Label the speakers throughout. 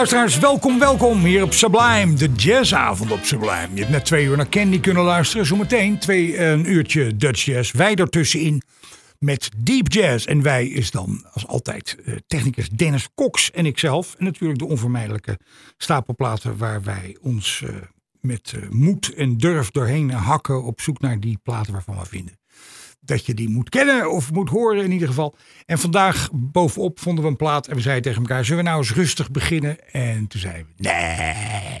Speaker 1: Luisteraars, welkom, welkom hier op Sublime, de jazzavond op Sublime. Je hebt net twee uur naar Candy kunnen luisteren, zometeen twee, eh, een uurtje Dutch jazz. Wij ertussenin met Deep Jazz. En wij is dan, als altijd, eh, technicus Dennis Cox en ikzelf. En natuurlijk de onvermijdelijke stapelplaten waar wij ons uh, met moed en durf doorheen hakken op zoek naar die platen waarvan we vinden dat je die moet kennen of moet horen in ieder geval. En vandaag bovenop vonden we een plaat en we zeiden tegen elkaar: zullen we nou eens rustig beginnen? En toen zeiden we: nee.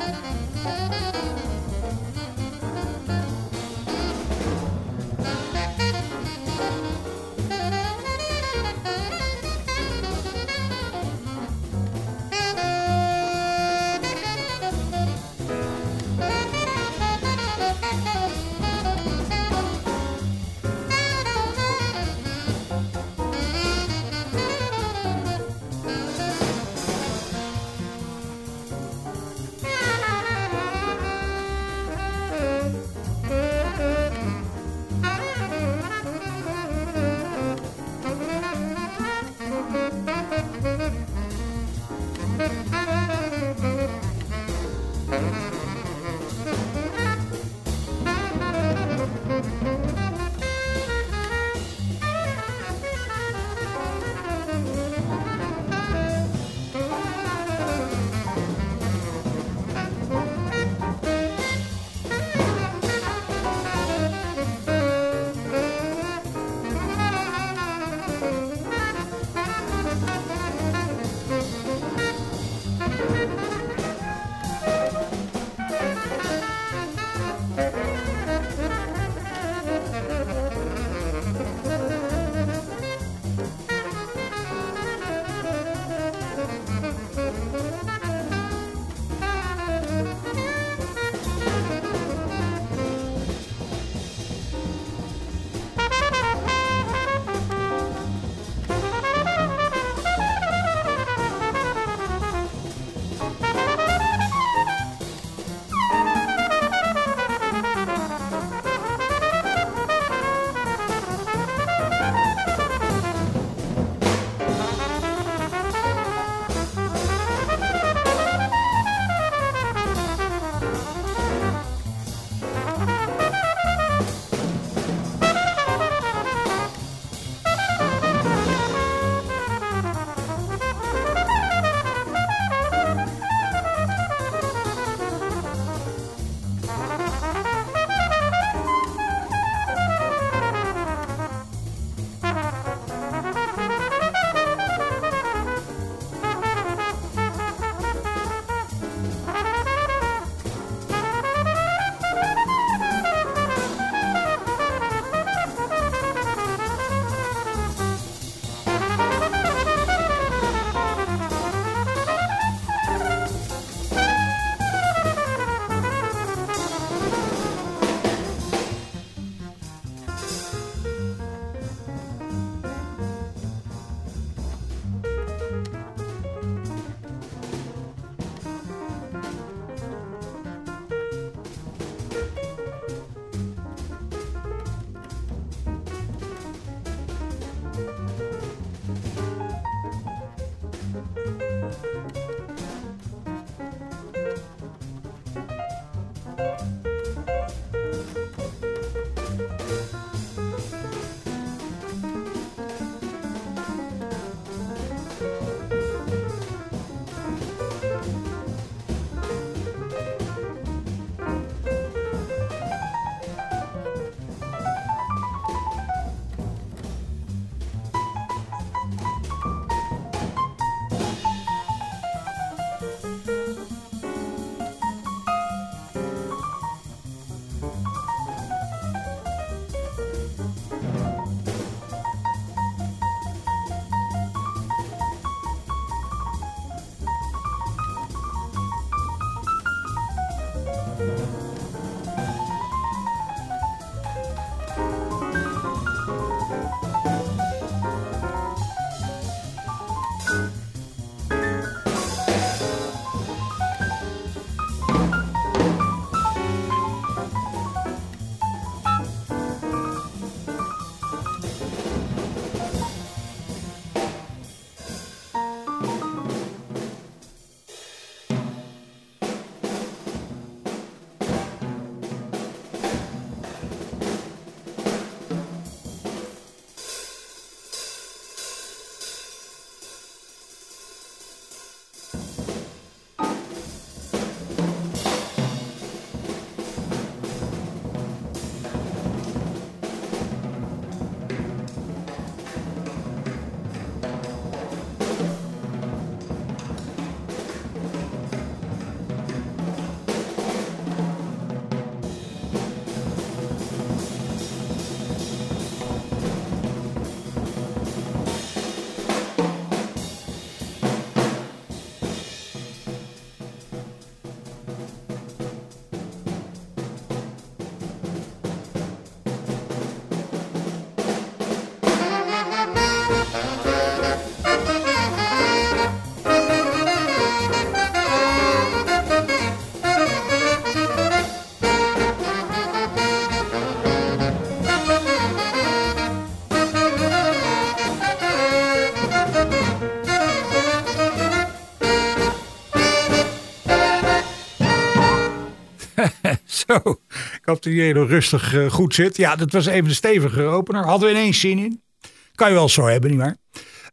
Speaker 1: Música dat nog rustig eh, goed zit. Ja, dat was even de stevige opener. Hadden we ineens zin in. Kan je wel zo hebben, nietwaar?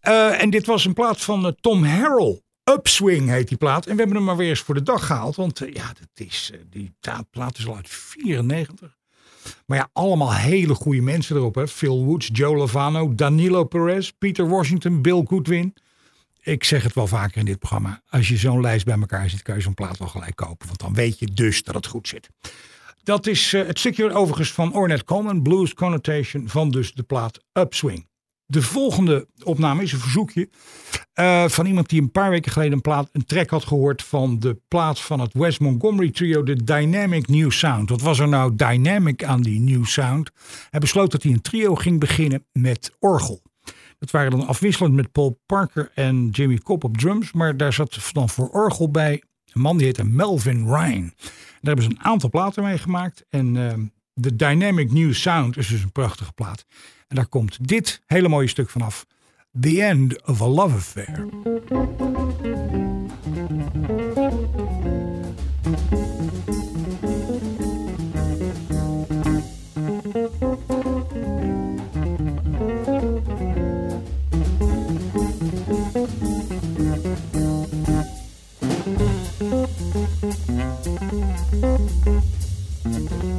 Speaker 1: Uh, en dit was een plaat van uh, Tom Harrell. Upswing heet die plaat. En we hebben hem maar weer eens voor de dag gehaald. Want ja, dat is, die plaat is al uit 94. Maar ja, allemaal hele goede mensen erop. Hè? Phil Woods, Joe Lovano, Danilo Perez, Peter Washington, Bill Goodwin. Ik zeg het wel vaker in dit programma. Als je zo'n lijst bij elkaar zit, kan je zo'n plaat wel gelijk kopen. Want dan weet je dus dat het goed zit. Dat is uh, het stukje overigens van Ornette Coleman, Blues Connotation, van dus de plaat Upswing. De volgende opname is een verzoekje uh, van iemand die een paar weken geleden een, plaat, een track had gehoord van de plaat van het West Montgomery trio, de Dynamic New Sound. Wat was er nou dynamic aan die New Sound? Hij besloot dat hij een trio ging beginnen met orgel. Dat waren dan afwisselend met Paul Parker en Jimmy Cobb op drums. Maar daar zat dan voor orgel bij man die heette Melvin Ryan. Daar hebben ze een aantal platen mee gemaakt. En uh, de Dynamic New Sound is dus een prachtige plaat. En daar komt dit hele mooie stuk vanaf. The End of a Love Affair.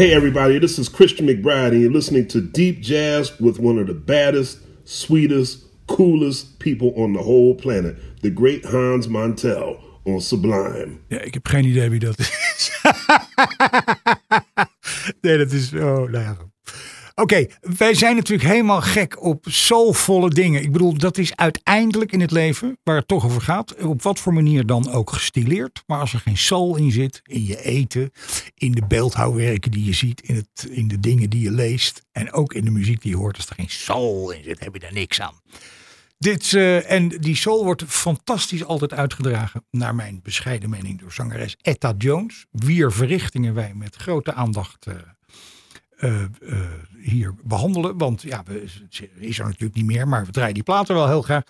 Speaker 2: Hey, everybody, this is Christian McBride, and you're listening to Deep Jazz with one of the baddest, sweetest, coolest people on the whole planet, the great Hans Montel on Sublime.
Speaker 1: Ja, ik heb geen idee wie dat is. nee, dat is. Oh, nou ja. Oké, wij zijn natuurlijk helemaal gek op soulvolle dingen. Ik bedoel, dat is uiteindelijk in het leven waar het toch over gaat. Op wat voor manier dan ook gestileerd. Maar als er geen soul in zit, in je eten, in de beeldhouwwerken die je ziet, in, het, in de dingen die je leest en ook in de muziek die je hoort, als er geen soul in zit, heb je daar niks aan. Dit, uh, en die soul wordt fantastisch altijd uitgedragen, naar mijn bescheiden mening, door zangeres Etta Jones. Wier verrichtingen wij met grote aandacht uh, uh, hier behandelen. Want ja, we, is er natuurlijk niet meer, maar we draaien die platen wel heel graag.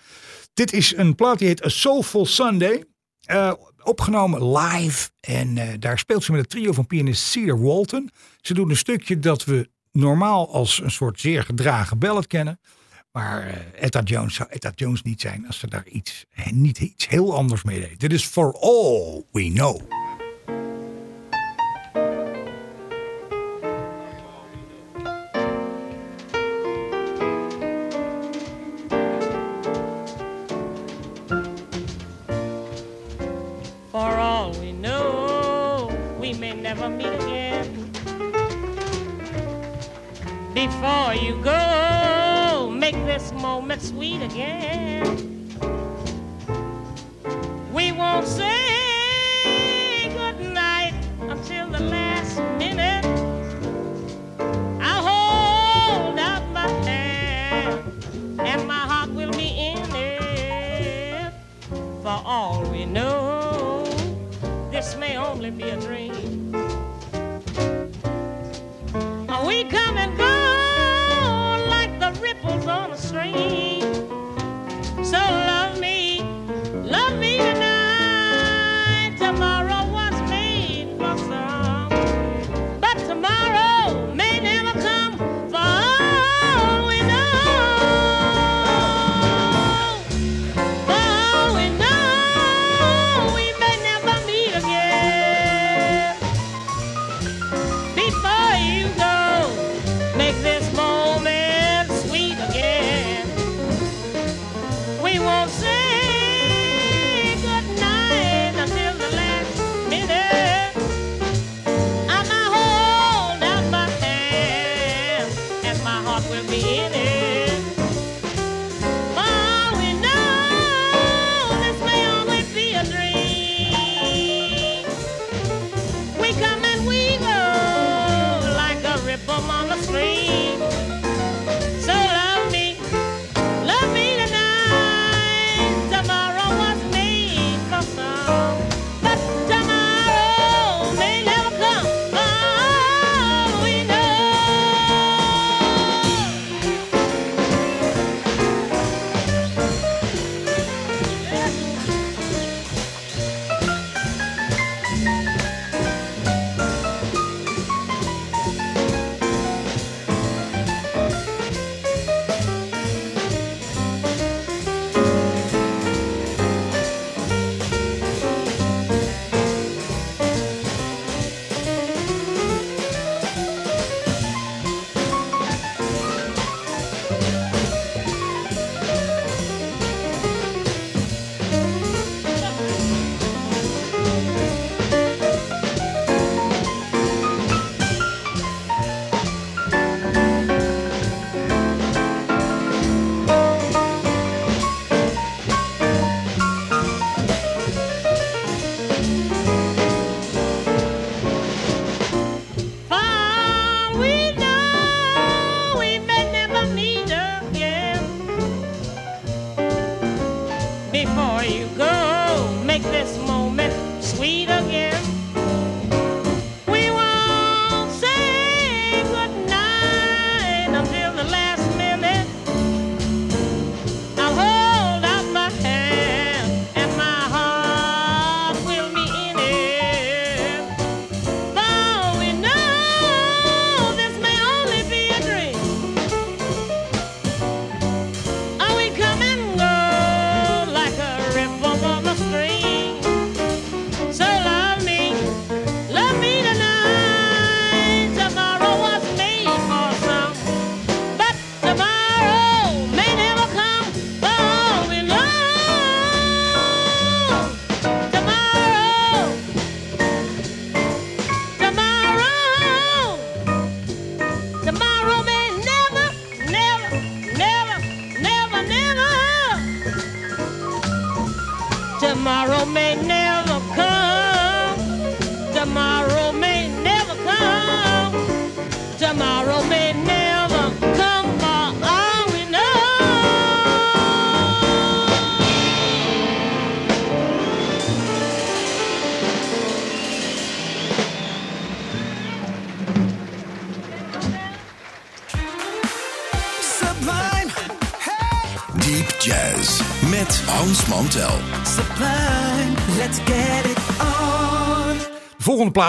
Speaker 1: Dit is een plaat die heet A Soulful Sunday. opgenomen live. En daar speelt ze met het trio van pianist Cedar Walton. Ze doen een stukje dat we normaal als een soort zeer gedragen ballad kennen. Maar uh, Etta Jones zou Etta Jones niet zijn als ze daar iets, niet iets heel anders mee deed. Dit is For All We Know.
Speaker 3: Again. Before you go, make this moment sweet again.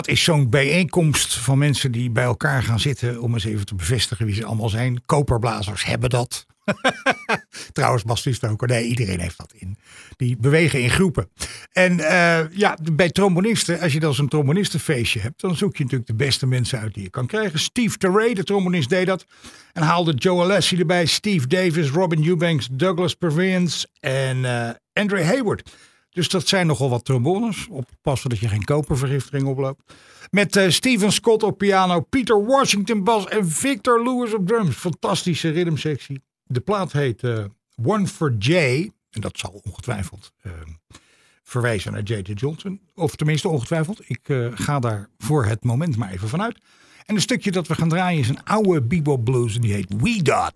Speaker 1: Is zo'n bijeenkomst van mensen die bij elkaar gaan zitten om eens even te bevestigen wie ze allemaal zijn. Koperblazers hebben dat. Trouwens, bassisten ook. Nee, iedereen heeft dat in. Die bewegen in groepen. En uh, ja, bij trombonisten, als je dan zo'n trombonistenfeestje hebt, dan zoek je natuurlijk de beste mensen uit die je kan krijgen. Steve Terray, de trombonist, deed dat. En haalde Joe Alessi erbij, Steve Davis, Robin Eubanks, Douglas Purviance en uh, Andre Hayward. Dus dat zijn nogal wat trombones. Oppassen dat je geen kopervergiftiging oploopt. Met uh, Steven Scott op piano, Peter Washington bas en Victor Lewis op drums. Fantastische rhythmsectie. De plaat heet uh, One for Jay. En dat zal ongetwijfeld uh, verwijzen naar J.J. Johnson. Of tenminste ongetwijfeld. Ik uh, ga daar voor het moment maar even vanuit. En een stukje dat we gaan draaien is een oude bebop blues. En die heet We Dot.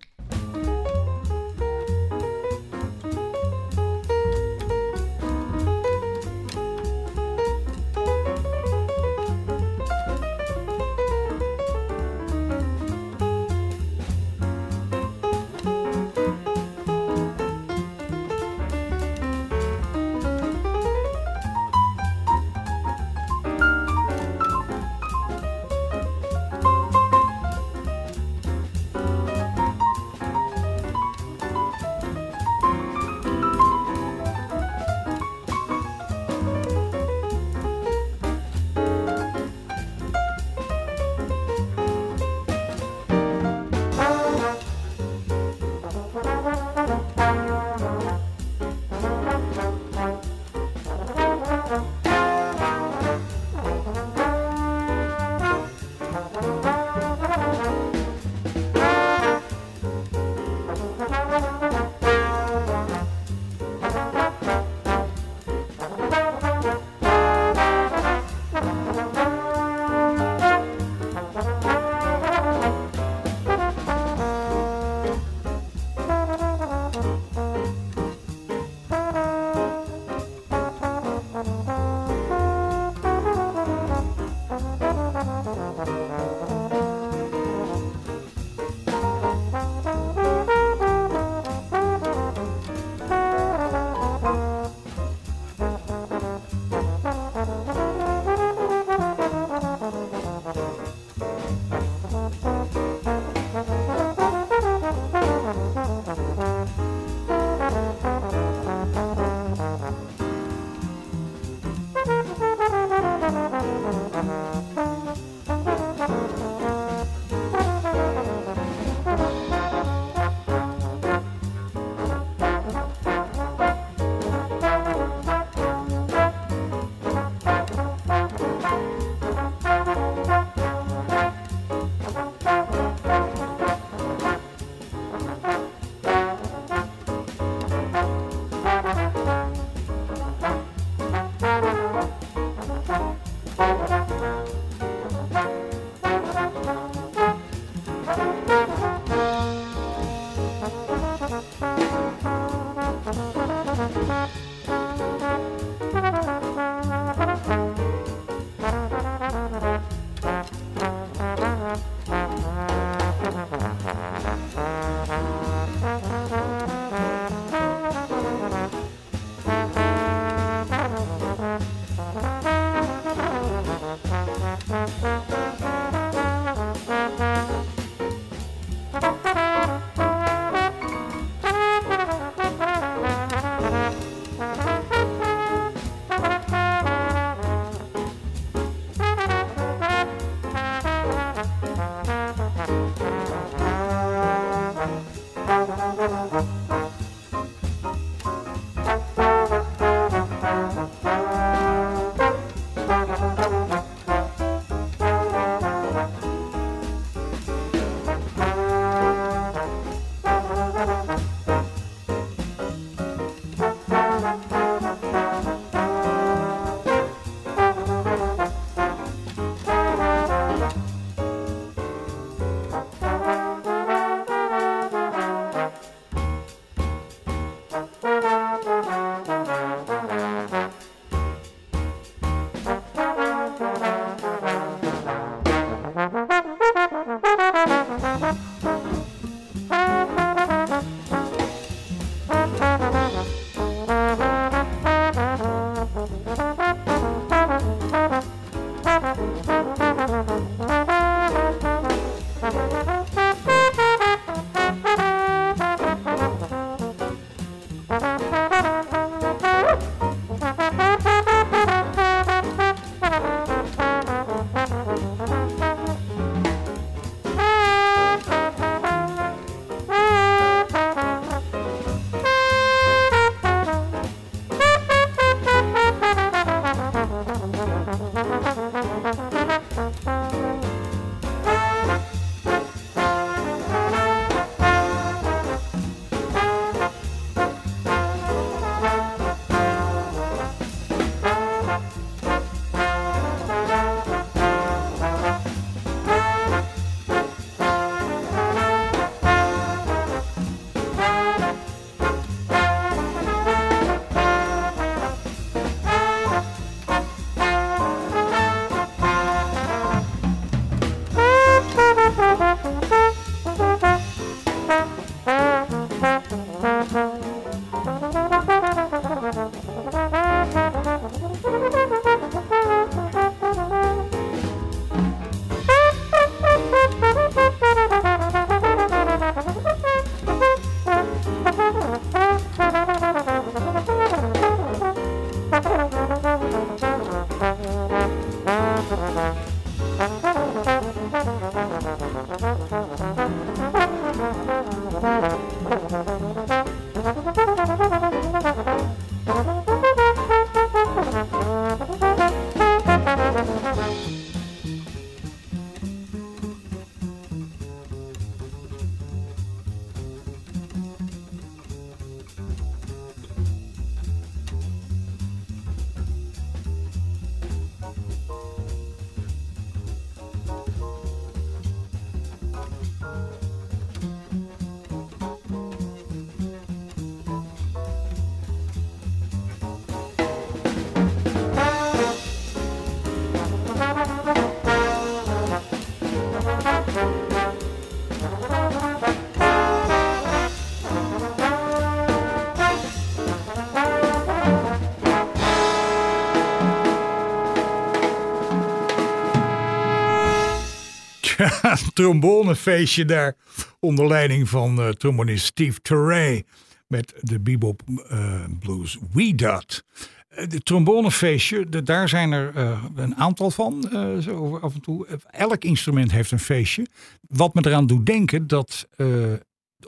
Speaker 1: Trombonefeestje daar onder leiding van eh, trombonist Steve Turray met de bebop eh, blues We Dot. Eh, De trombonefeestje, daar zijn er eh, een aantal van. eh, zo af en toe. Elk instrument heeft een feestje. Wat me eraan doet denken dat eh,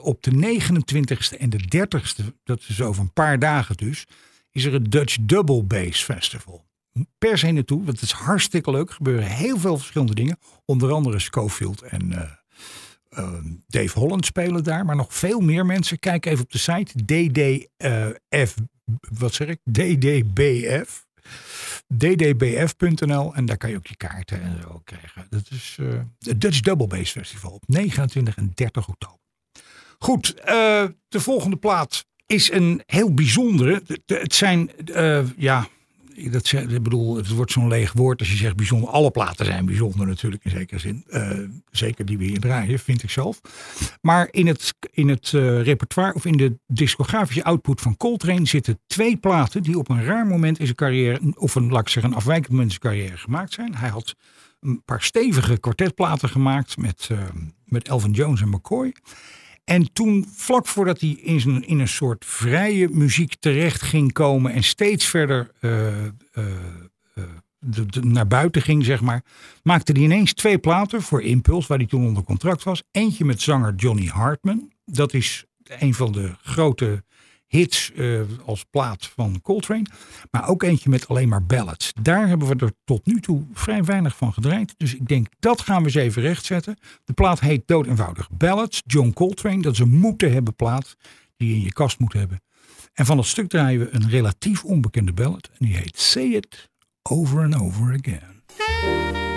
Speaker 1: op de 29e en de 30e, dat is over een paar dagen dus, is er het Dutch Double Bass Festival. Per se naartoe, want het is hartstikke leuk. Er gebeuren heel veel verschillende dingen. Onder andere Schofield en eh, eh, Dave Holland spelen daar. Maar nog veel meer mensen. Kijk even op de site DDF, wat zeg ik? DDBF. ddbf.nl en daar kan je ook je kaarten en zo krijgen. Dat is eh, het Dutch Double Bass Festival op 29 en 30 oktober. Goed, eh, de volgende plaat is een heel bijzondere. De- de- Het zijn, ja, dat ik bedoel, het wordt zo'n leeg woord als je zegt bijzonder. Alle platen zijn bijzonder natuurlijk in zekere zin. Eh, zeker die we hier draaien, vind ik zelf. Maar in het, in het eh, repertoire of in de discografische output van Coltrane zitten twee platen die op een raar moment in zijn carrière, of een, laat ik een afwijkend moment in zijn carrière gemaakt zijn. Hij had een paar stevige kwartetplaten gemaakt met, eh, met Elvin Jones en McCoy. En toen, vlak voordat hij in, in een soort vrije muziek terecht ging komen en steeds verder eh, eh, eh, naar buiten ging, zeg maar, maakte hij ineens twee platen voor Impuls, waar hij toen onder contract was. Eentje met zanger Johnny Hartman. Dat is een van de grote hits eh, als plaat van Coltrane. Maar ook eentje met alleen maar ballads. Daar hebben we er tot nu toe vrij weinig van gedraaid. Dus ik denk, dat gaan we eens even rechtzetten. De plaat heet dood eenvoudig Ballads, John Coltrane. Dat is een moeten hebben plaat die je in je kast moet hebben. En van dat stuk draaien we een relatief onbekende ballad. En die heet Say It Over and Over Again.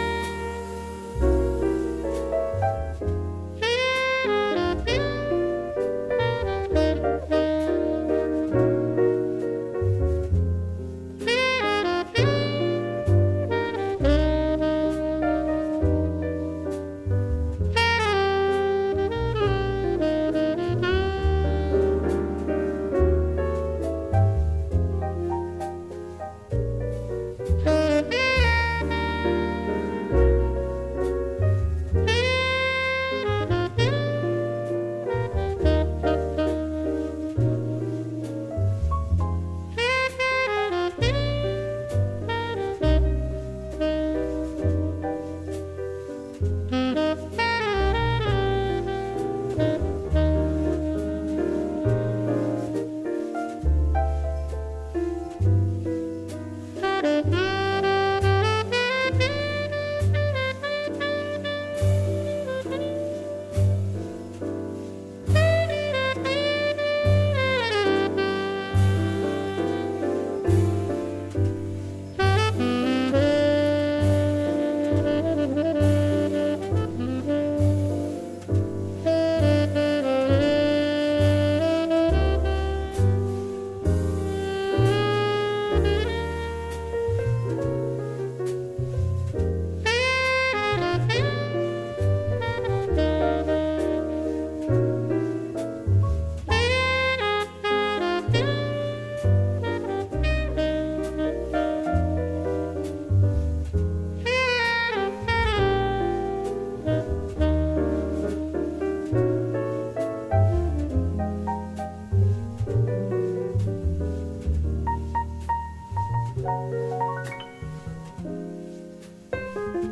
Speaker 3: Thank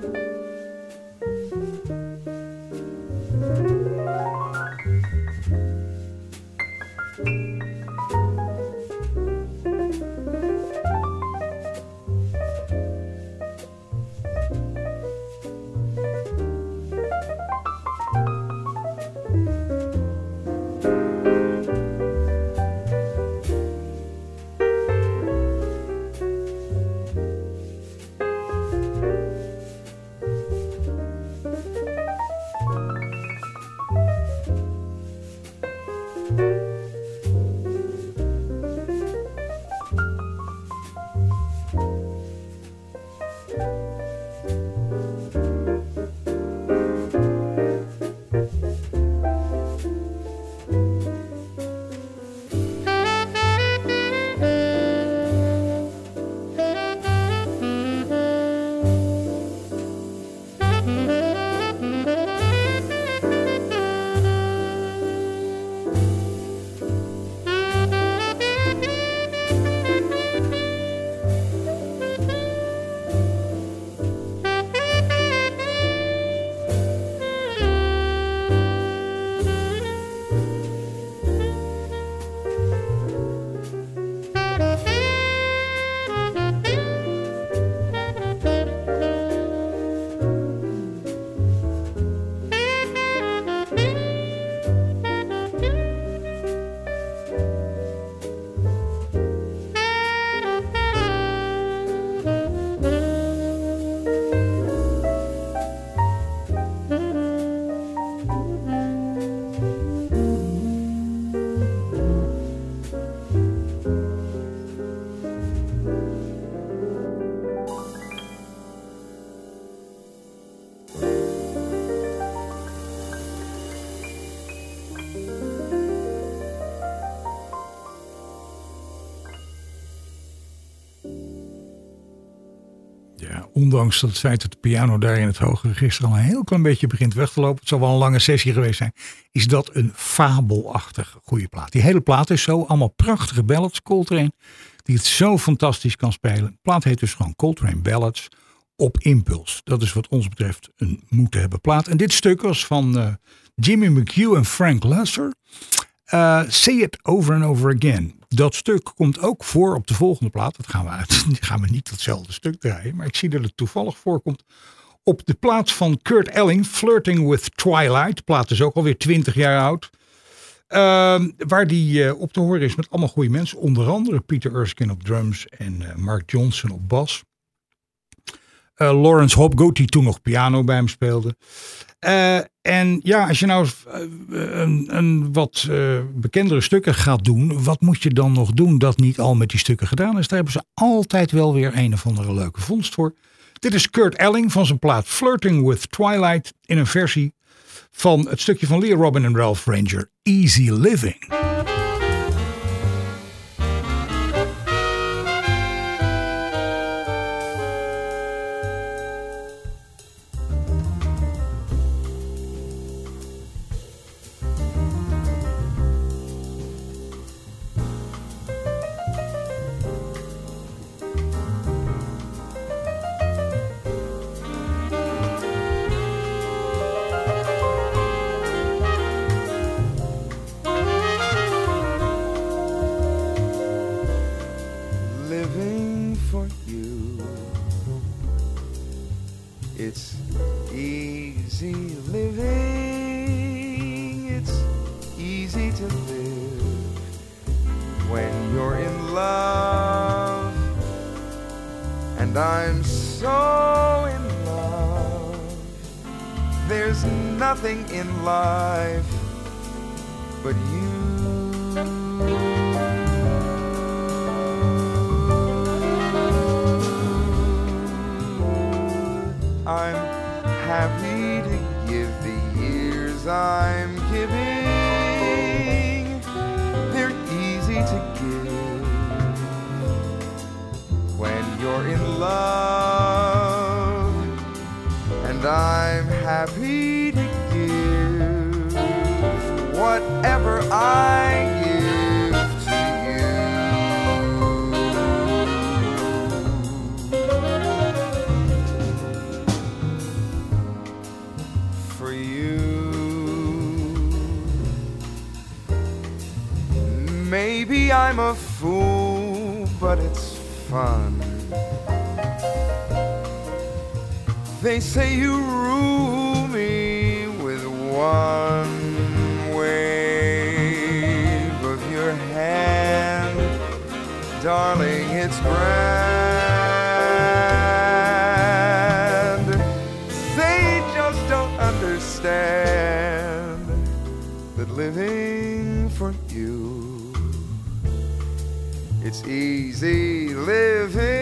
Speaker 1: you. Ondanks het feit dat de piano daar in het hoge register al een heel klein beetje begint weg te lopen. Het zal wel een lange sessie geweest zijn. Is dat een fabelachtig goede plaat. Die hele plaat is zo. Allemaal prachtige ballads. Coltrane. Die het zo fantastisch kan spelen. De plaat heet dus gewoon Coltrane Ballads op impuls. Dat is wat ons betreft een moeten hebben plaat. En dit stuk was van eh, Jimmy McHugh en Frank Lesser. Uh, Say It Over and Over Again. Dat stuk komt ook voor op de volgende plaat. Dat gaan we, uit, gaan we niet hetzelfde stuk draaien. Maar ik zie dat het toevallig voorkomt op de plaat van Kurt Elling. Flirting with Twilight. De plaat is ook alweer 20 jaar oud. Uh, waar die uh, op te horen is met allemaal goede mensen. Onder andere Peter Erskine op drums en uh, Mark Johnson op bas. Lawrence Hopgood, die toen nog piano bij hem speelde. En ja, als je nou een, een wat uh, bekendere stukken gaat doen, wat moet je dan nog doen dat niet al met die stukken gedaan is? Daar hebben ze altijd wel weer een of andere leuke vondst voor. Dit is Kurt Elling van zijn plaat Flirting with Twilight in een versie van het stukje van Lee Robin en Ralph Ranger, Easy Living.
Speaker 4: whatever I give to you. For you, maybe I'm a fool, but it's fun. They say you rule me with one Darling, it's grand. They just don't understand that living for you, it's easy living.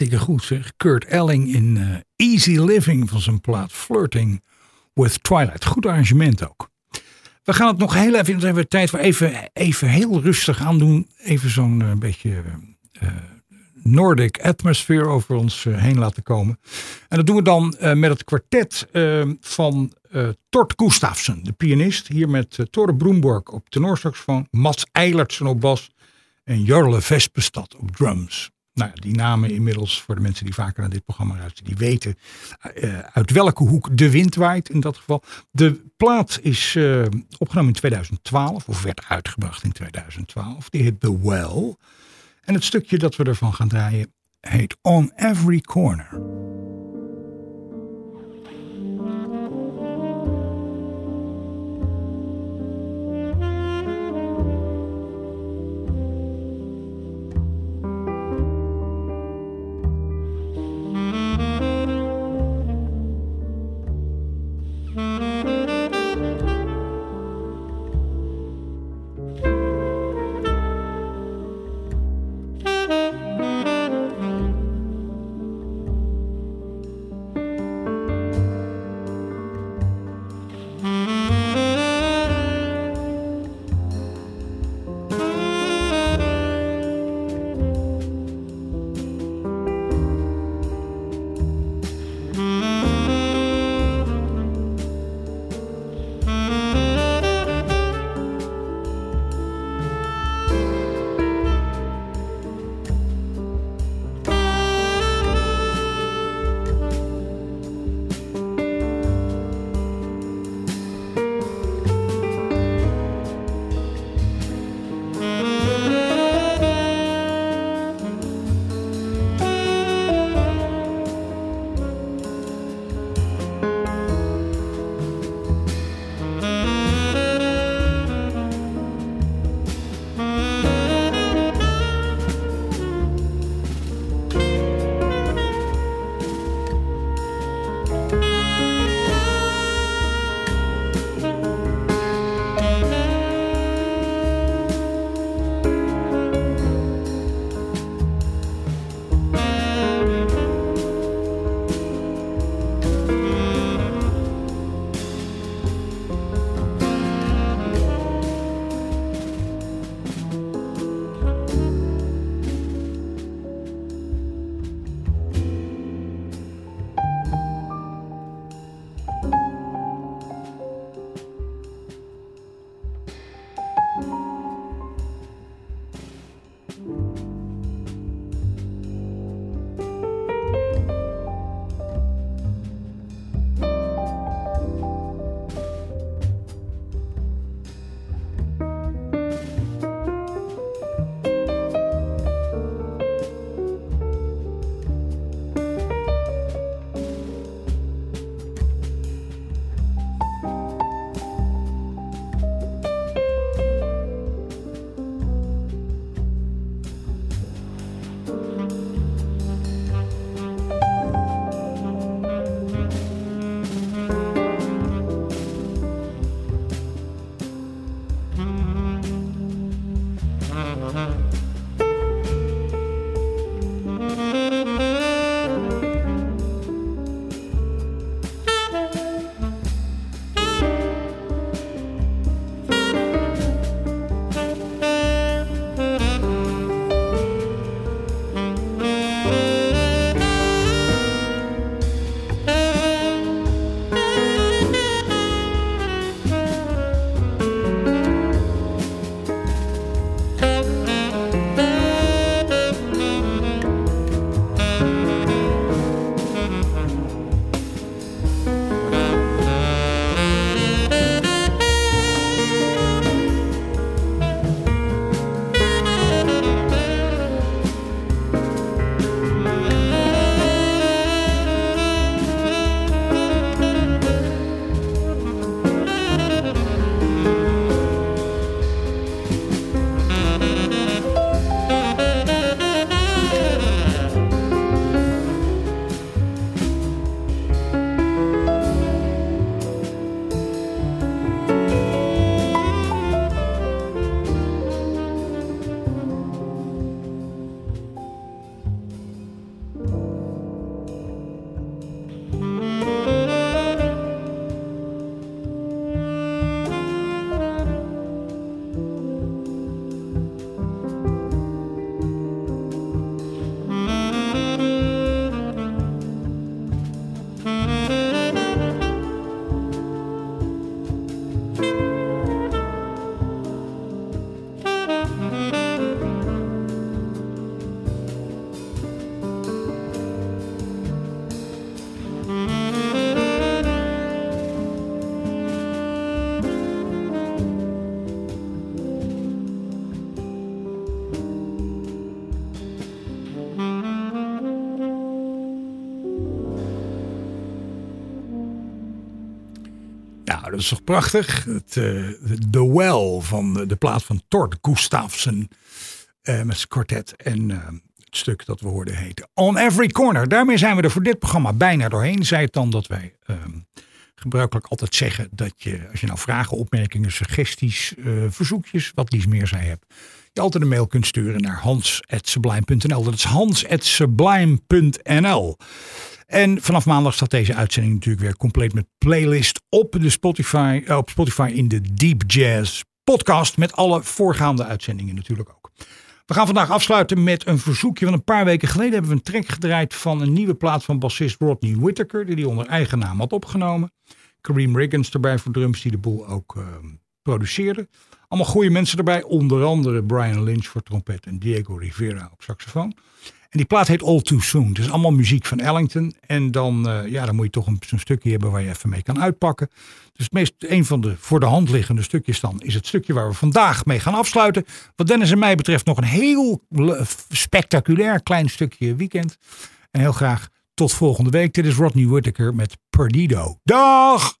Speaker 1: Hartstikke goed zeg. Kurt Elling in eh, Easy Living van zijn plaat Flirting with Twilight. Goed arrangement ook. We gaan het nog heel even, dan hebben we tijd voor even, even heel rustig aan doen. Even zo'n eh, beetje eh, Nordic atmosphere over ons heen laten komen. En dat doen we dan met het kwartet van Tort Gustafsson, de pianist. Hier met Tore Broemborg op tenorsaxofoon, Mats Eilertsen op bas en Jarle Vespestad op drums. Nou, die namen inmiddels voor de mensen die vaker naar dit programma luisteren, die weten eh, uit welke hoek de wind waait in dat geval. De plaat is eh, opgenomen in 2012, of werd uitgebracht in 2012. Die heet The Well. En het stukje dat we ervan gaan draaien heet On Every Corner. Is toch prachtig. Het, eh, The Well van de, de plaat van Tord Gustafsson eh, met zijn kwartet. En eh, het stuk dat we hoorden heette On Every Corner. Daarmee zijn we er voor dit programma bijna doorheen. Zei het dan dat wij ehm, gebruikelijk altijd zeggen dat je, als je nou vragen, opmerkingen, suggesties, eh, verzoekjes, wat Lies meer zei hebt, je altijd een mail kunt sturen naar hans.sublime.nl. Dat is hans.sublime.nl. En vanaf maandag staat deze uitzending natuurlijk weer compleet met playlist op de Spotify, eh, op Spotify in de Deep Jazz podcast met alle voorgaande uitzendingen natuurlijk ook. We gaan vandaag afsluiten met een verzoekje van een paar weken geleden hebben we een track gedraaid van een nieuwe plaat van bassist Rodney Whittaker die die onder eigen naam had opgenomen. Kareem Riggins erbij voor drums die de boel ook eh, produceerde. Allemaal goede mensen erbij, onder andere Brian Lynch voor trompet en Diego Rivera op saxofoon. En die plaat heet All Too Soon. Is allemaal muziek van Ellington. En dan, eh, ja, dan moet je toch een, zo'n stukje hebben waar je even mee kan uitpakken. Dus het meest, een van de voor de hand liggende stukjes dan is het stukje waar we vandaag mee gaan afsluiten. Wat Dennis en mij betreft nog een heel spectaculair klein stukje weekend. En heel graag tot volgende week. Dit is Rodney Whittaker met Perdido. Dag!